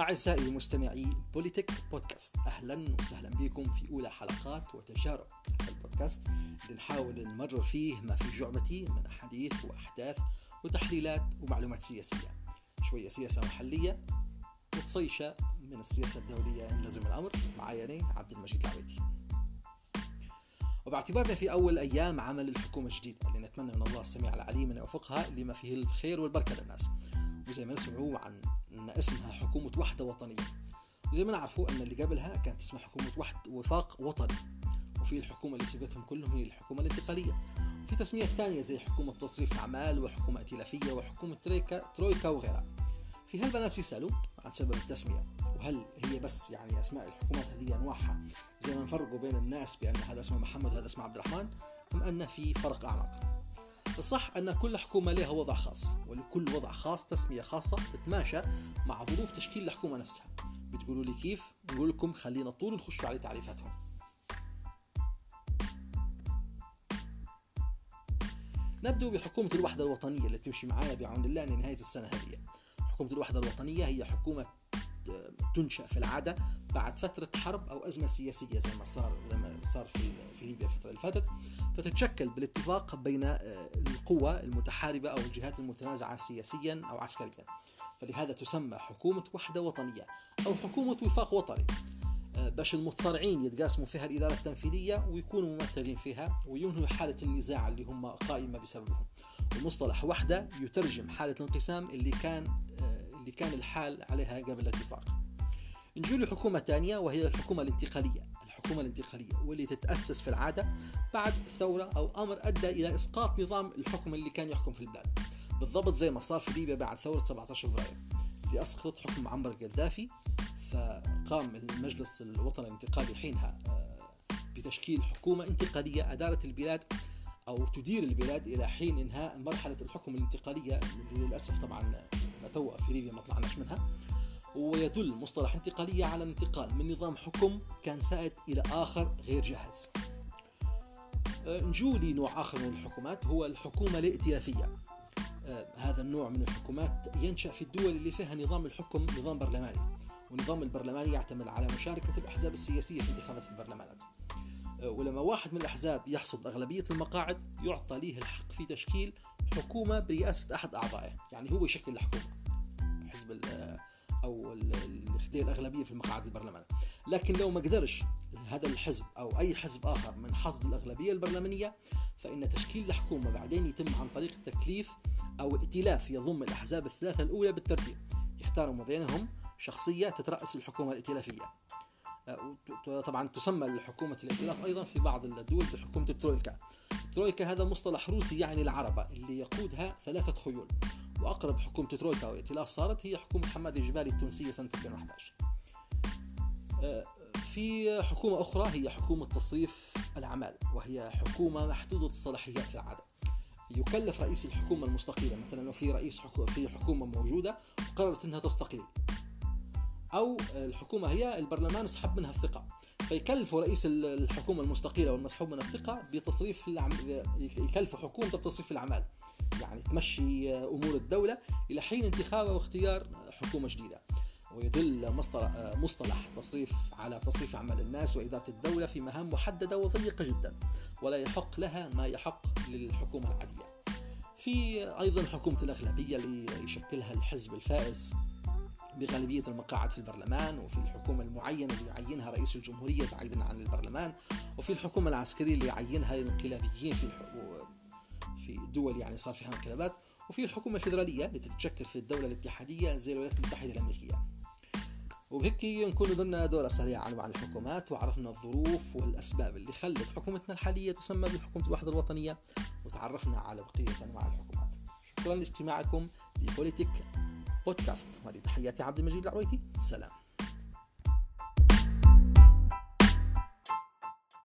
أعزائي مستمعي بوليتك بودكاست أهلا وسهلا بكم في أولى حلقات وتجارب البودكاست. اللي نحاول نمرر فيه ما في جعبتي من أحاديث وأحداث وتحليلات ومعلومات سياسية. شوية سياسة محلية وتصيشة من السياسة الدولية إن لزم الأمر. معايا أنا عبد المجيد العويتي وباعتبارنا في أول أيام عمل الحكومة الجديدة اللي نتمنى من الله السميع العليم أن يوفقها لما فيه الخير والبركة للناس. وزي ما نسمعوا عن إن اسمها حكومة وحدة وطنية. وزي ما نعرفوا إن اللي قبلها كانت اسمها حكومة وحد وفاق وطني. وفي الحكومة اللي سبتهم كلهم هي الحكومة الانتقالية. وفي تسميات ثانية زي حكومة تصريف أعمال وحكومة ائتلافية وحكومة تريكا ترويكا وغيرها. في هل ناس يسألوا عن سبب التسمية؟ وهل هي بس يعني أسماء الحكومات هذه أنواعها زي ما نفرقوا بين الناس بأن هذا اسمه محمد وهذا اسمه عبد الرحمن أم أن في فرق أعمق؟ الصح أن كل حكومة لها وضع خاص ولكل وضع خاص تسمية خاصة تتماشى مع ظروف تشكيل الحكومة نفسها. بتقولوا لي كيف؟ نقول لكم خلينا طول نخش على تعريفاتهم. نبدأ بحكومة الوحدة الوطنية اللي تمشي معانا بعون الله لنهاية السنة هذه. حكومة الوحدة الوطنية هي حكومة آه، تنشأ في العادة بعد فترة حرب أو أزمة سياسية زي ما صار لما صار في في ليبيا الفترة اللي فاتت فتتشكل بالاتفاق بين آه، القوى المتحاربة أو الجهات المتنازعة سياسيا أو عسكريا. فلهذا تسمى حكومة وحدة وطنية أو حكومة وفاق وطني. آه، باش المتصارعين يتقاسموا فيها الإدارة التنفيذية ويكونوا ممثلين فيها وينهوا حالة النزاع اللي هم قائمة بسببهم. ومصطلح وحدة يترجم حالة الانقسام اللي كان آه، اللي كان الحال عليها قبل الاتفاق. نجي لحكومة ثانية وهي الحكومة الانتقالية. الحكومة الانتقالية واللي تتأسس في العادة بعد ثورة أو أمر أدى إلى إسقاط نظام الحكم اللي كان يحكم في البلاد. بالضبط زي ما صار في ليبيا بعد ثورة 17 فبراير اللي أسقطت حكم معمر القذافي فقام المجلس الوطني الانتقالي حينها آه، بتشكيل حكومة انتقالية أدارت البلاد أو تدير البلاد إلى حين إنهاء مرحلة الحكم الانتقالية اللي للأسف طبعا ما في ليبيا ما طلعناش منها. ويدل مصطلح انتقالية على الانتقال من نظام حكم كان سائد إلى آخر غير جاهز. أه، نجو لنوع آخر من الحكومات هو الحكومة الائتلافية أه، هذا النوع من الحكومات ينشأ في الدول اللي فيها نظام الحكم نظام برلماني. والنظام البرلماني يعتمد على مشاركة الأحزاب السياسية في انتخابات البرلمانات. أه، ولما واحد من الأحزاب يحصد أغلبية المقاعد يعطى ليه الحق في تشكيل حكومة برئاسة أحد أعضائه يعني هو يشكل الحكومة. حزب أو الاختيار الأغلبية في المقاعد البرلمانيه لكن لو ما قدرش هذا الحزب أو أي حزب آخر من حصد الأغلبية البرلمانية فإن تشكيل الحكومة بعدين يتم عن طريق تكليف أو ائتلاف يضم الأحزاب الثلاثة الأولى بالترتيب. يختاروا ما بينهم شخصية تترأس الحكومة الائتلافية. أه، طبعا تسمى الحكومة الائتلاف أيضا في بعض الدول بحكومة الترويكا. الترويكا هذا مصطلح روسي يعني العربة اللي يقودها ثلاثة خيول. وأقرب حكومة ترويكا وائتلاف صارت هي حكومة حماد الجبالي التونسية سنة 2011 آه، في حكومة أخرى هي حكومة تصريف الأعمال وهي حكومة محدودة الصلاحيات في العادة يكلف رئيس الحكومة المستقيلة مثلا لو في رئيس حكومة في حكومة موجودة وقررت أنها تستقيل. أو الحكومة هي البرلمان سحب منها الثقة. فيكلف رئيس الحكومة المستقيلة والمسحوب من الثقة بتصريف العم... يكلف حكومة بتصريف الأعمال. يعني تمشي أمور الدولة إلى حين انتخاب واختيار حكومة جديدة ويدل مصطلح, تصريف على تصريف اعمال الناس وإدارة الدولة في مهام محددة وضيقة جدا ولا يحق لها ما يحق للحكومة العادية. في أيضا حكومة الأغلبية اللي يشكلها الحزب الفائز بغالبية المقاعد في البرلمان وفي الحكومة المعينة اللي يعينها رئيس الجمهورية بعيدا عن البرلمان وفي الحكومة العسكرية اللي يعينها الانقلابيين في في دول يعني صار فيها انقلابات وفي الحكومة الفيدرالية اللي تتشكل في الدولة الاتحادية زي الولايات المتحدة الأمريكية. وبهيك نكون درنا دورة سريعة عن الحكومات وعرفنا الظروف والأسباب اللي خلت حكومتنا الحالية تسمى بحكومة الوحدة الوطنية وتعرفنا على بقية أنواع الحكومات. شكرا لاستماعكم لبوليتيك بودكاست هذه تحياتي عبد المجيد العويتي سلام.